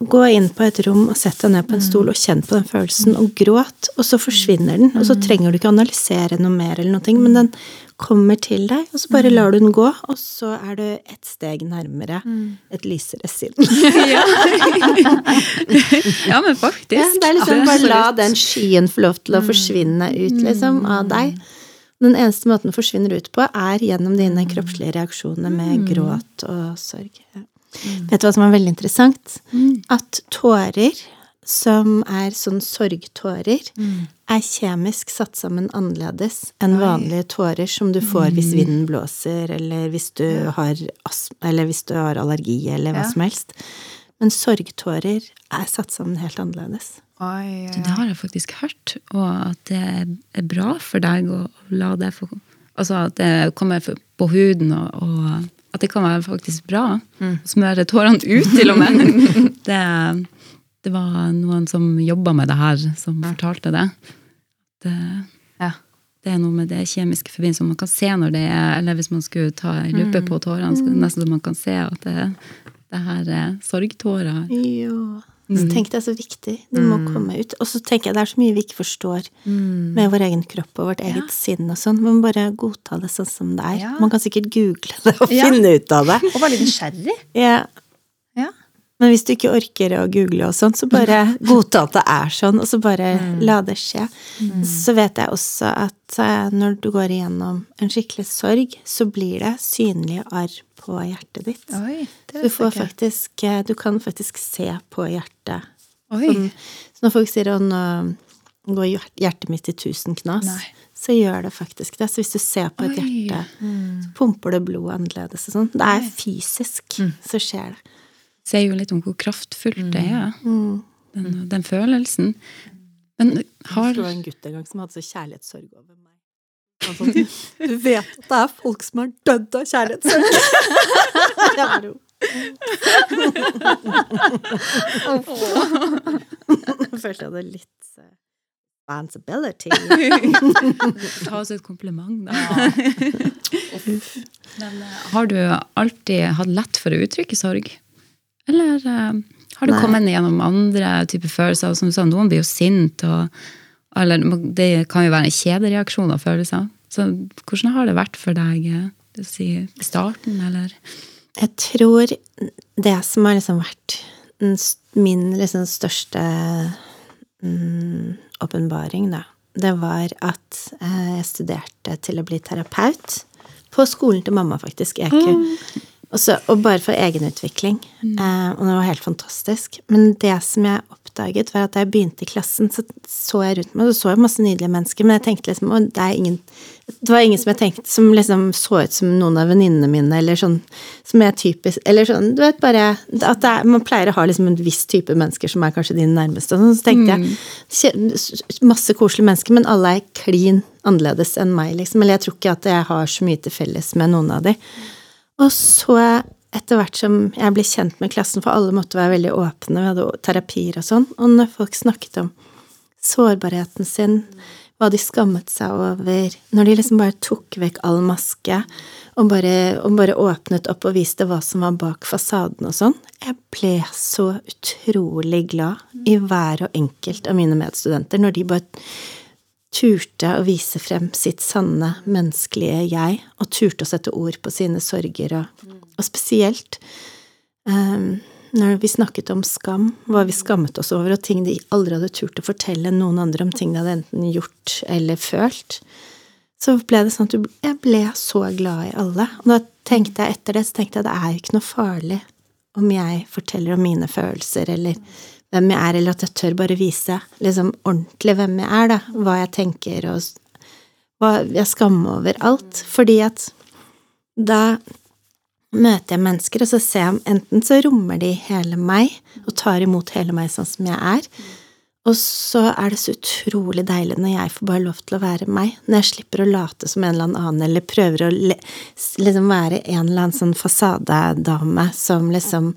gå inn på et rom og sett deg ned på en stol og kjenn på den følelsen, og gråt, og så forsvinner den. Og så trenger du ikke analysere noe mer, eller noe, men den kommer til deg, og så bare lar du den gå, og så er du ett steg nærmere et lysere sinn. Ja, men faktisk. Ja, det er liksom bare la den skyen få lov til å forsvinne ut, liksom, av deg. Den eneste måten den forsvinner ut på, er gjennom dine kroppslige reaksjoner med gråt og sorg. Ja. Vet du hva som er veldig interessant? At tårer som er sånn sorgtårer, er kjemisk satt sammen annerledes enn vanlige tårer som du får hvis vinden blåser, eller hvis du har eller hvis du har allergi, eller hva Ja. som helst. Men sorgtårer er satt sammen helt annerledes. Du, Det har jeg faktisk hørt, og at det er bra for deg å la det få Altså at det kommer på huden, og, og at det kan være faktisk bra. Smøre tårene ut, til og med. det, det var noen som jobba med det her, som fortalte det. det. Ja. Det er noe med det kjemiske forbindelsen man kan se når det er Eller hvis man skulle ta en lupe på tårene, så nesten så man kan se at det, det her er sorgtårer. Jo. Så tenk det er så viktig. Det må komme ut. Og så tenker jeg det er så mye vi ikke forstår med vår egen kropp og vårt eget sinn og sånn. Man må bare godta det sånn som det er. Ja. Man kan sikkert google det og Ja. finne ut av det. Og være litt nysgjerrig. Ja. Men hvis du ikke orker å google og sånn, så bare godta at det er sånn, og så bare la det skje. Så vet jeg også at eh, når du går igjennom en skikkelig sorg, så blir det synlige arr på hjertet ditt. Oi, Du får faktisk eh, Du kan faktisk se på hjertet. Sånn, så når folk sier at nå går hjertet mitt i tusen knas, Nei. så gjør det faktisk det. Så hvis du ser på et Oi. hjerte, så pumper det blod annerledes og sånn. Det er fysisk, så skjer det. Sier jo litt om hvor kraftfullt det er, den, den følelsen. Men har Det var en gutt en gang som hadde så kjærlighetssorg over meg. Han sånn, du vet at det er folk som har dødd av kjærlighetssorg. Bare, Jeg følte jeg det litt eh, responsibility. Ta oss et kompliment, da. Men eh, har du alltid hatt lett for å uttrykke sorg? Eller eh, har du Nei. kommet gjennom andre typer følelser? Som sa, noen blir jo sint, og, eller det kan jo være en kjedereaksjon av følelser. Så hvordan har det vært for deg i si, starten, eller? Jeg tror det som har liksom vært min liksom største mm, da, det var at eh, jeg studerte til å bli terapeut. På skolen til mamma, faktisk. EQ. Og, så, og bare for egenutvikling. Eh, og det var helt fantastisk. Men det som jeg oppdaget, var at da jeg begynte i klassen, så så jeg rundt meg, så så jeg masse nydelige mennesker, men jeg tenkte liksom å, det er ingen Det var ingen som jeg tenkte som liksom så ut som noen av venninnene mine, eller sånn som er typisk Eller sånn, du vet bare At er, man pleier å ha liksom en viss type mennesker som er kanskje dine nærmeste, og sånn, så tenkte jeg Masse koselige mennesker, men alle er klin annerledes enn meg, liksom. Eller jeg tror ikke at jeg har så mye til felles med noen av de. Og så, etter hvert som jeg ble kjent med klassen, for alle måtte være veldig åpne, vi hadde terapier og sånn, og når folk snakket om sårbarheten sin, hva de skammet seg over, når de liksom bare tok vekk all maske og bare, og bare åpnet opp og viste hva som var bak fasaden og sånn, jeg ble så utrolig glad i hver og enkelt av mine medstudenter når de bare turte å vise frem sitt sanne menneskelige jeg, og turte å sette ord på sine sorger, og, og spesielt um, når vi snakket om skam, hva vi skammet oss over, og ting de aldri hadde turt å fortelle noen andre om ting de hadde enten gjort eller følt, så ble det sånn at jeg ble så glad i alle. Og da tenkte jeg etter det, så tenkte jeg det er ikke noe farlig om jeg forteller om mine følelser, eller hvem jeg er, eller at jeg tør bare vise liksom ordentlig hvem jeg er, da, hva jeg tenker, og hva jeg skammer over alt. Fordi at da møter jeg mennesker, og så ser jeg om enten så rommer de hele meg, og tar imot hele meg sånn som jeg er, og så er det så utrolig deilig når jeg får bare lov til å være meg, når jeg slipper å late som en eller annen, eller prøver å liksom være en eller annen sånn fasadedame som liksom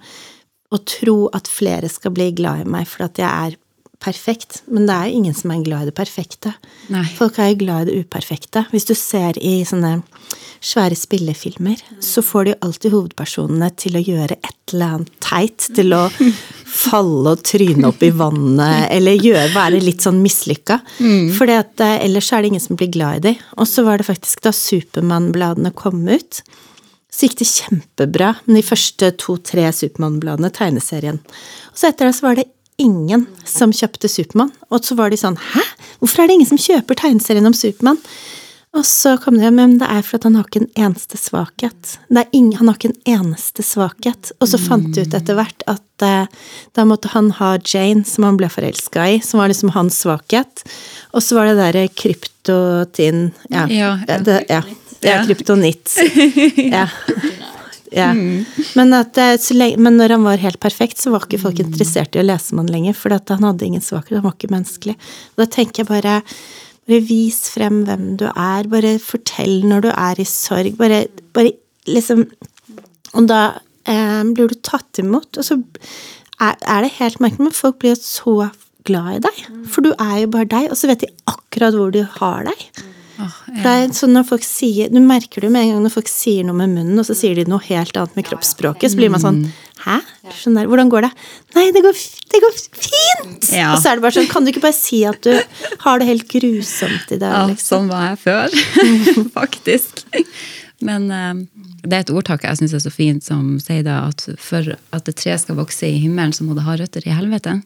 Å tro at flere skal bli glad i meg fordi at jeg er perfekt, men det er jo ingen som er glad i det perfekte. Nei. Folk er jo glad i det uperfekte. Hvis du ser i sånne svære spillefilmer, så får de alltid hovedpersonene til å gjøre et eller annet teit, til å falle og tryne opp i vannet, eller gjøre, være litt sånn mislykka. For ellers er det ingen som blir glad i dem. Og så var det faktisk da Supermann-bladene kom ut, så gikk det kjempebra med de første to-tre Supermann-bladene, tegneserien. Og så etter det så var det ingen som kjøpte Supermann. Og så var de sånn Hæ? Hvorfor er det ingen som kjøper tegneserien om Supermann? Og så kom det men det er for at han har ikke en eneste svakhet. Det er ingen, han har ikke en eneste svakhet. Og så fant de ut etter hvert at eh, da måtte han ha Jane, som han ble forelska i, som var liksom hans svakhet. Og så var det derre kryptotin Ja. Ja, ja. Det, ja. Ja Ja. kryptonitt. Ja. Ja. Men, at, eh, men når han var helt perfekt, så var ikke folk interessert i å lese om han lenger, for han hadde ingen svakhet, han var ikke menneskelig. Og da tenker jeg bare bare vis frem hvem du er, bare fortell når du er i sorg, bare, bare liksom Og da eh, blir du tatt imot, og så er, er det helt merkelig, men folk blir jo så glad i deg. For du er jo bare deg, og så vet de akkurat hvor de har deg. Når folk sier Du merker det med en gang når folk sier noe med munnen, og så sier de noe helt annet med kroppsspråket, så blir man sånn Hæ? Skjønner, Hvordan går det? Nei, det går, det går fint! Ja. Og så er det bare sånn Kan du ikke bare si at du har det helt grusomt i dag? Ja, liksom? sånn var jeg før, faktisk. Men eh, det er et ordtak jeg syns er så fint, som sier da at for at et tre skal vokse i himmelen, så må det ha røtter i helvete.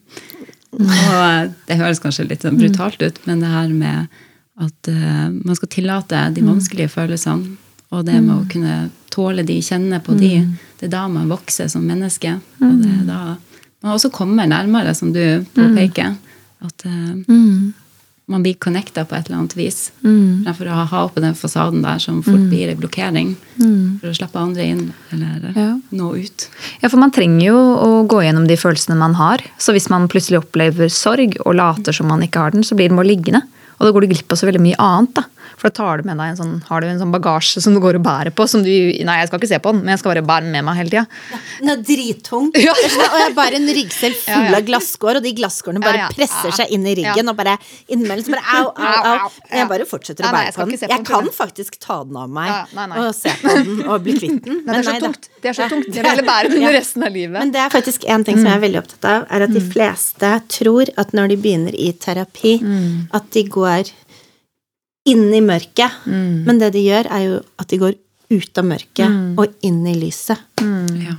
Og eh, det høres kanskje litt sånn brutalt ut, men det her med at uh, man skal tillate de vanskelige følelsene, og det med å kunne tåle de, kjenne på de, det er da man vokser som menneske. Og det er da man også kommer nærmere, som du påpeker. At eh, man blir connecta på et eller annet vis. Fremfor å ha oppe den fasaden der som fort blir en blokkering. For å slippe andre inn, eller Ja. nå ut. Ja, for man trenger jo å gå gjennom de følelsene man har. Så hvis man plutselig opplever sorg og later som man ikke har den, så blir den bare liggende. Og da går du glipp av så veldig mye annet. da. For da tar du med deg en sånn, har du en sånn bagasje som du går og bærer på. som du, Nei, jeg skal ikke se på den, men jeg skal bare bære den med meg hele tida. Den er drittung. Ja. Og jeg bærer en ryggsel full av glasskår, og de glasskårene bare Ja, presser seg inn i ryggen, og bare innimellom så bare au, au, Au. Men jeg bare fortsetter å bære på den. Jeg kan faktisk ta den av meg og se på den og bli kvitt den. Nei, det er så tungt. Det er så tungt. Jeg vil bære den resten av livet. Men det er faktisk en ting som jeg er veldig opptatt av, er at de fleste tror at når de begynner i terapi, at de går inn i mørket. Men det de gjør, er jo at de går ut av mørket og inn i lyset. Ja.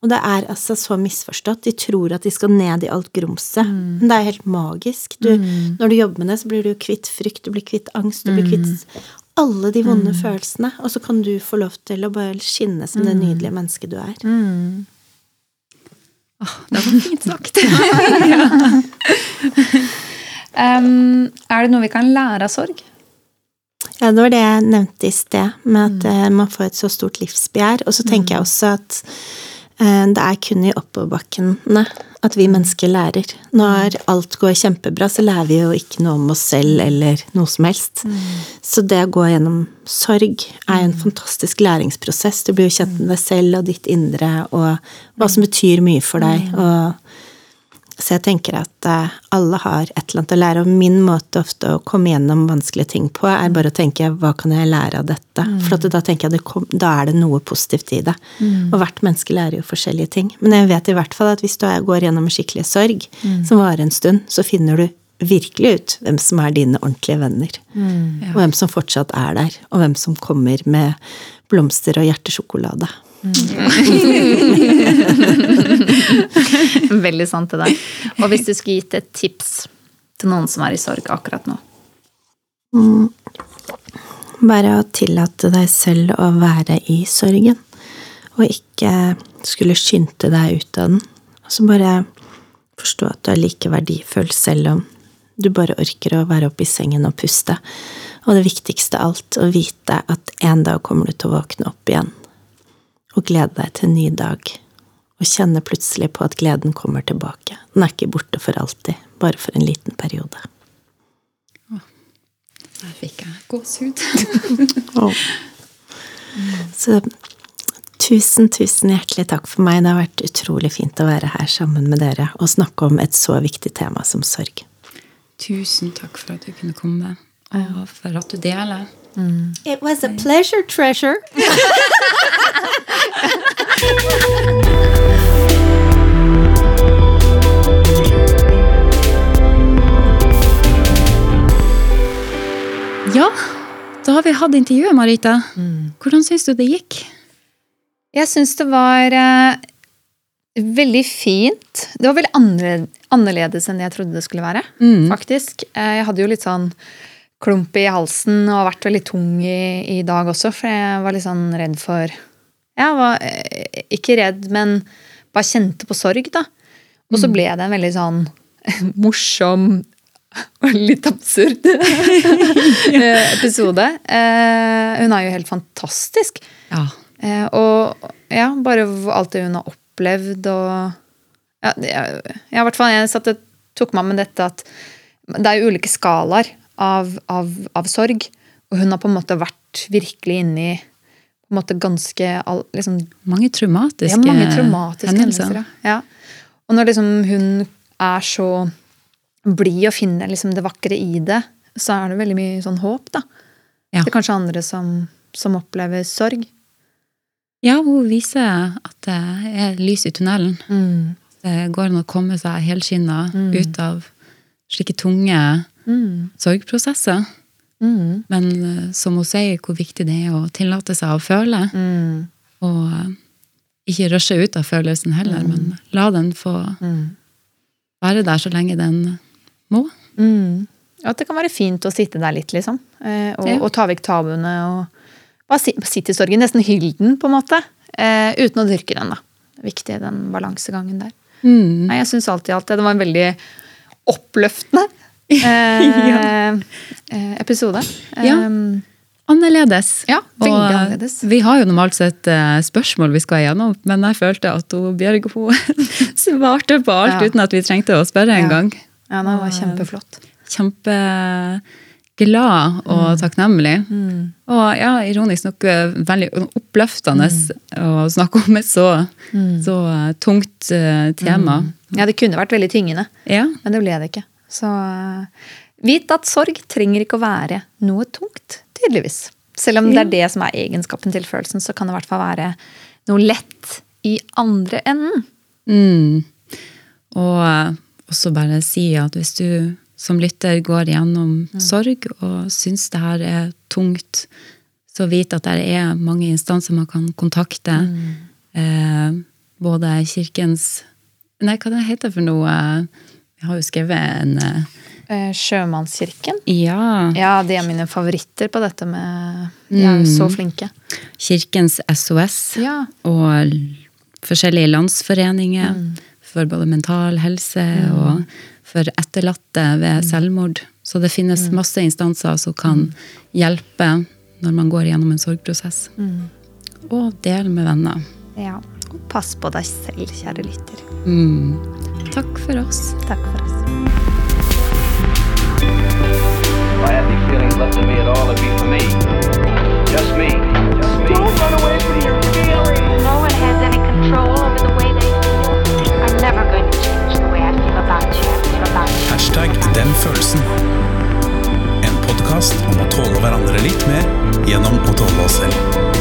Og det er altså så misforstått. De tror at de skal ned i alt grumset. Men det er helt magisk. Du, Når du jobber med det, så blir du kvitt frykt, du blir kvitt angst, du blir kvitt alle de vonde følelsene. Og så kan du få lov til å bare skinne som det nydelige mennesket du er. Det var fint sagt. Um, er det noe vi kan lære av sorg? Ja, det var det jeg nevnte i sted, med at mm. man får et så stort livsbegjær. Og så tenker jeg også at eh, det er kun i oppoverbakkene at vi mennesker lærer. Når alt går kjempebra, så lærer vi jo ikke noe om oss selv eller noe som helst. Så det å gå gjennom sorg er en fantastisk læringsprosess. Du blir jo kjent med deg selv og ditt indre, og hva som betyr mye for deg. og så jeg tenker at eh, alle har et eller annet å lære, og min måte ofte å komme gjennom vanskelige ting på, er bare å tenke hva kan jeg lære av dette? For at da tenker jeg kom, da er det noe positivt i det. Og hvert menneske lærer jo forskjellige ting. Men jeg vet i hvert fall at hvis du går gjennom skikkelig sorg som varer en stund, så finner du virkelig ut hvem som er dine ordentlige venner. Og hvem som fortsatt er der, og hvem som kommer med blomster og hjertesjokolade. Veldig sant til deg. Og hvis du skulle gitt et tips til noen som er i sorg akkurat nå? Bare å tillate deg selv å være i sorgen, og ikke skulle skynde deg ut av den. Og så bare forstå at du er like verdifull selv om du bare orker å være oppe i sengen og puste. Og det viktigste av alt, å vite at en dag kommer du til å våkne opp igjen og glede deg til en ny dag. Og kjenne plutselig på at gleden kommer tilbake. Den er ikke borte for alltid, bare for en liten periode. Der fikk jeg gåsehud. Så tusen, tusen hjertelig takk for meg. Det har vært utrolig fint å være her sammen med dere og snakke om et så viktig tema som sorg. Tusen takk for at du kunne komme, og for at du deler. It was a pleasure, treasure. Ja, da har vi hatt intervjuet, Marita. Hvordan syns du det gikk? Jeg syns det var eh, veldig fint. Det var veldig annerledes, enn jeg trodde det skulle være, faktisk. Eh, jeg hadde jo litt sånn klump i halsen og har vært veldig tung i, i dag også, for jeg var litt sånn redd for Jeg var eh, ikke redd, men bare kjente på sorg, da. Og så ble det en veldig sånn morsom og litt absurd eh, episode. Eh, hun er jo helt fantastisk. Ja. Og ja, bare alt det hun har opplevd og ja, jeg, jeg, jeg satt tok meg med dette at det er jo ulike skalaer av, av, av sorg. Og hun har på en måte vært virkelig inne i på en måte ganske all, liksom, Mange traumatiske, ja, mange traumatiske hendelser. hendelser. Ja. Ja. Og når liksom hun er så blid og finner liksom det vakre i det, så er det veldig mye sånn håp, da. Ja. Det er kanskje andre som, som opplever sorg. Ja, hun viser at det er lys i tunnelen. Det går an å komme seg helskinna ut av slike tunge sorgprosesser. Men eh, som hun sier, hvor viktig det er å tillate seg å føle. Og eh, ikke rushe ut av følelsen heller, men la den få være der så lenge den må. Mm. At det kan være fint å sitte der litt, liksom. Eh, og, Ja. og ta vekk tabuene og bare si, sitte i sorgen. Nesten hylle den, på en måte. Eh, uten å dyrke den, da. Viktig den balansegangen der. Mm. Nei, jeg syns alltid at det var en veldig oppløftende eh, eh, episode. Ja. Eh, Annerledes. Ja, veldig Og, annerledes. Vi har jo normalt sett spørsmål vi skal igjennom, men jeg følte at hun, Bjørg hun svarte på alt Ja. uten at vi trengte å spørre Ja. engang. ja, det var kjempeflott. Kjempeglad og takknemlig. Og ja, ironisk nok veldig oppløftende å snakke om et så, så eh, tungt tema. Ja, det kunne vært veldig tyngende. Ja. Men det ble det ikke. Så eh, vit at sorg trenger ikke å være noe tungt, tydeligvis. Selv om det er det som er egenskapen til følelsen, så kan det i hvert fall være noe lett i andre enden. Mm. Og eh, også bare si at hvis du som lytter går gjennom sorg og syns det her er tungt, så vit at det er mange instanser man kan kontakte. Eh, både kirkens Nei, hva det heter for noe? Jeg har jo skrevet en eh, Eh, Sjømannskirken. Ja. Ja, de er mine favoritter på dette med De er jo så flinke. Kirkens SOS. Ja. Og forskjellige landsforeninger for både mental helse og for etterlatte ved selvmord. Så det finnes masse instanser som kan hjelpe når man går gjennom en sorgprosess. Og del med venner. ja. Og pass på deg selv, kjære lytter. Mm. Takk for oss. Takk for oss. Hashtag den følelsen. En podkast om å tåle hverandre litt mer gjennom å tåle oss selv.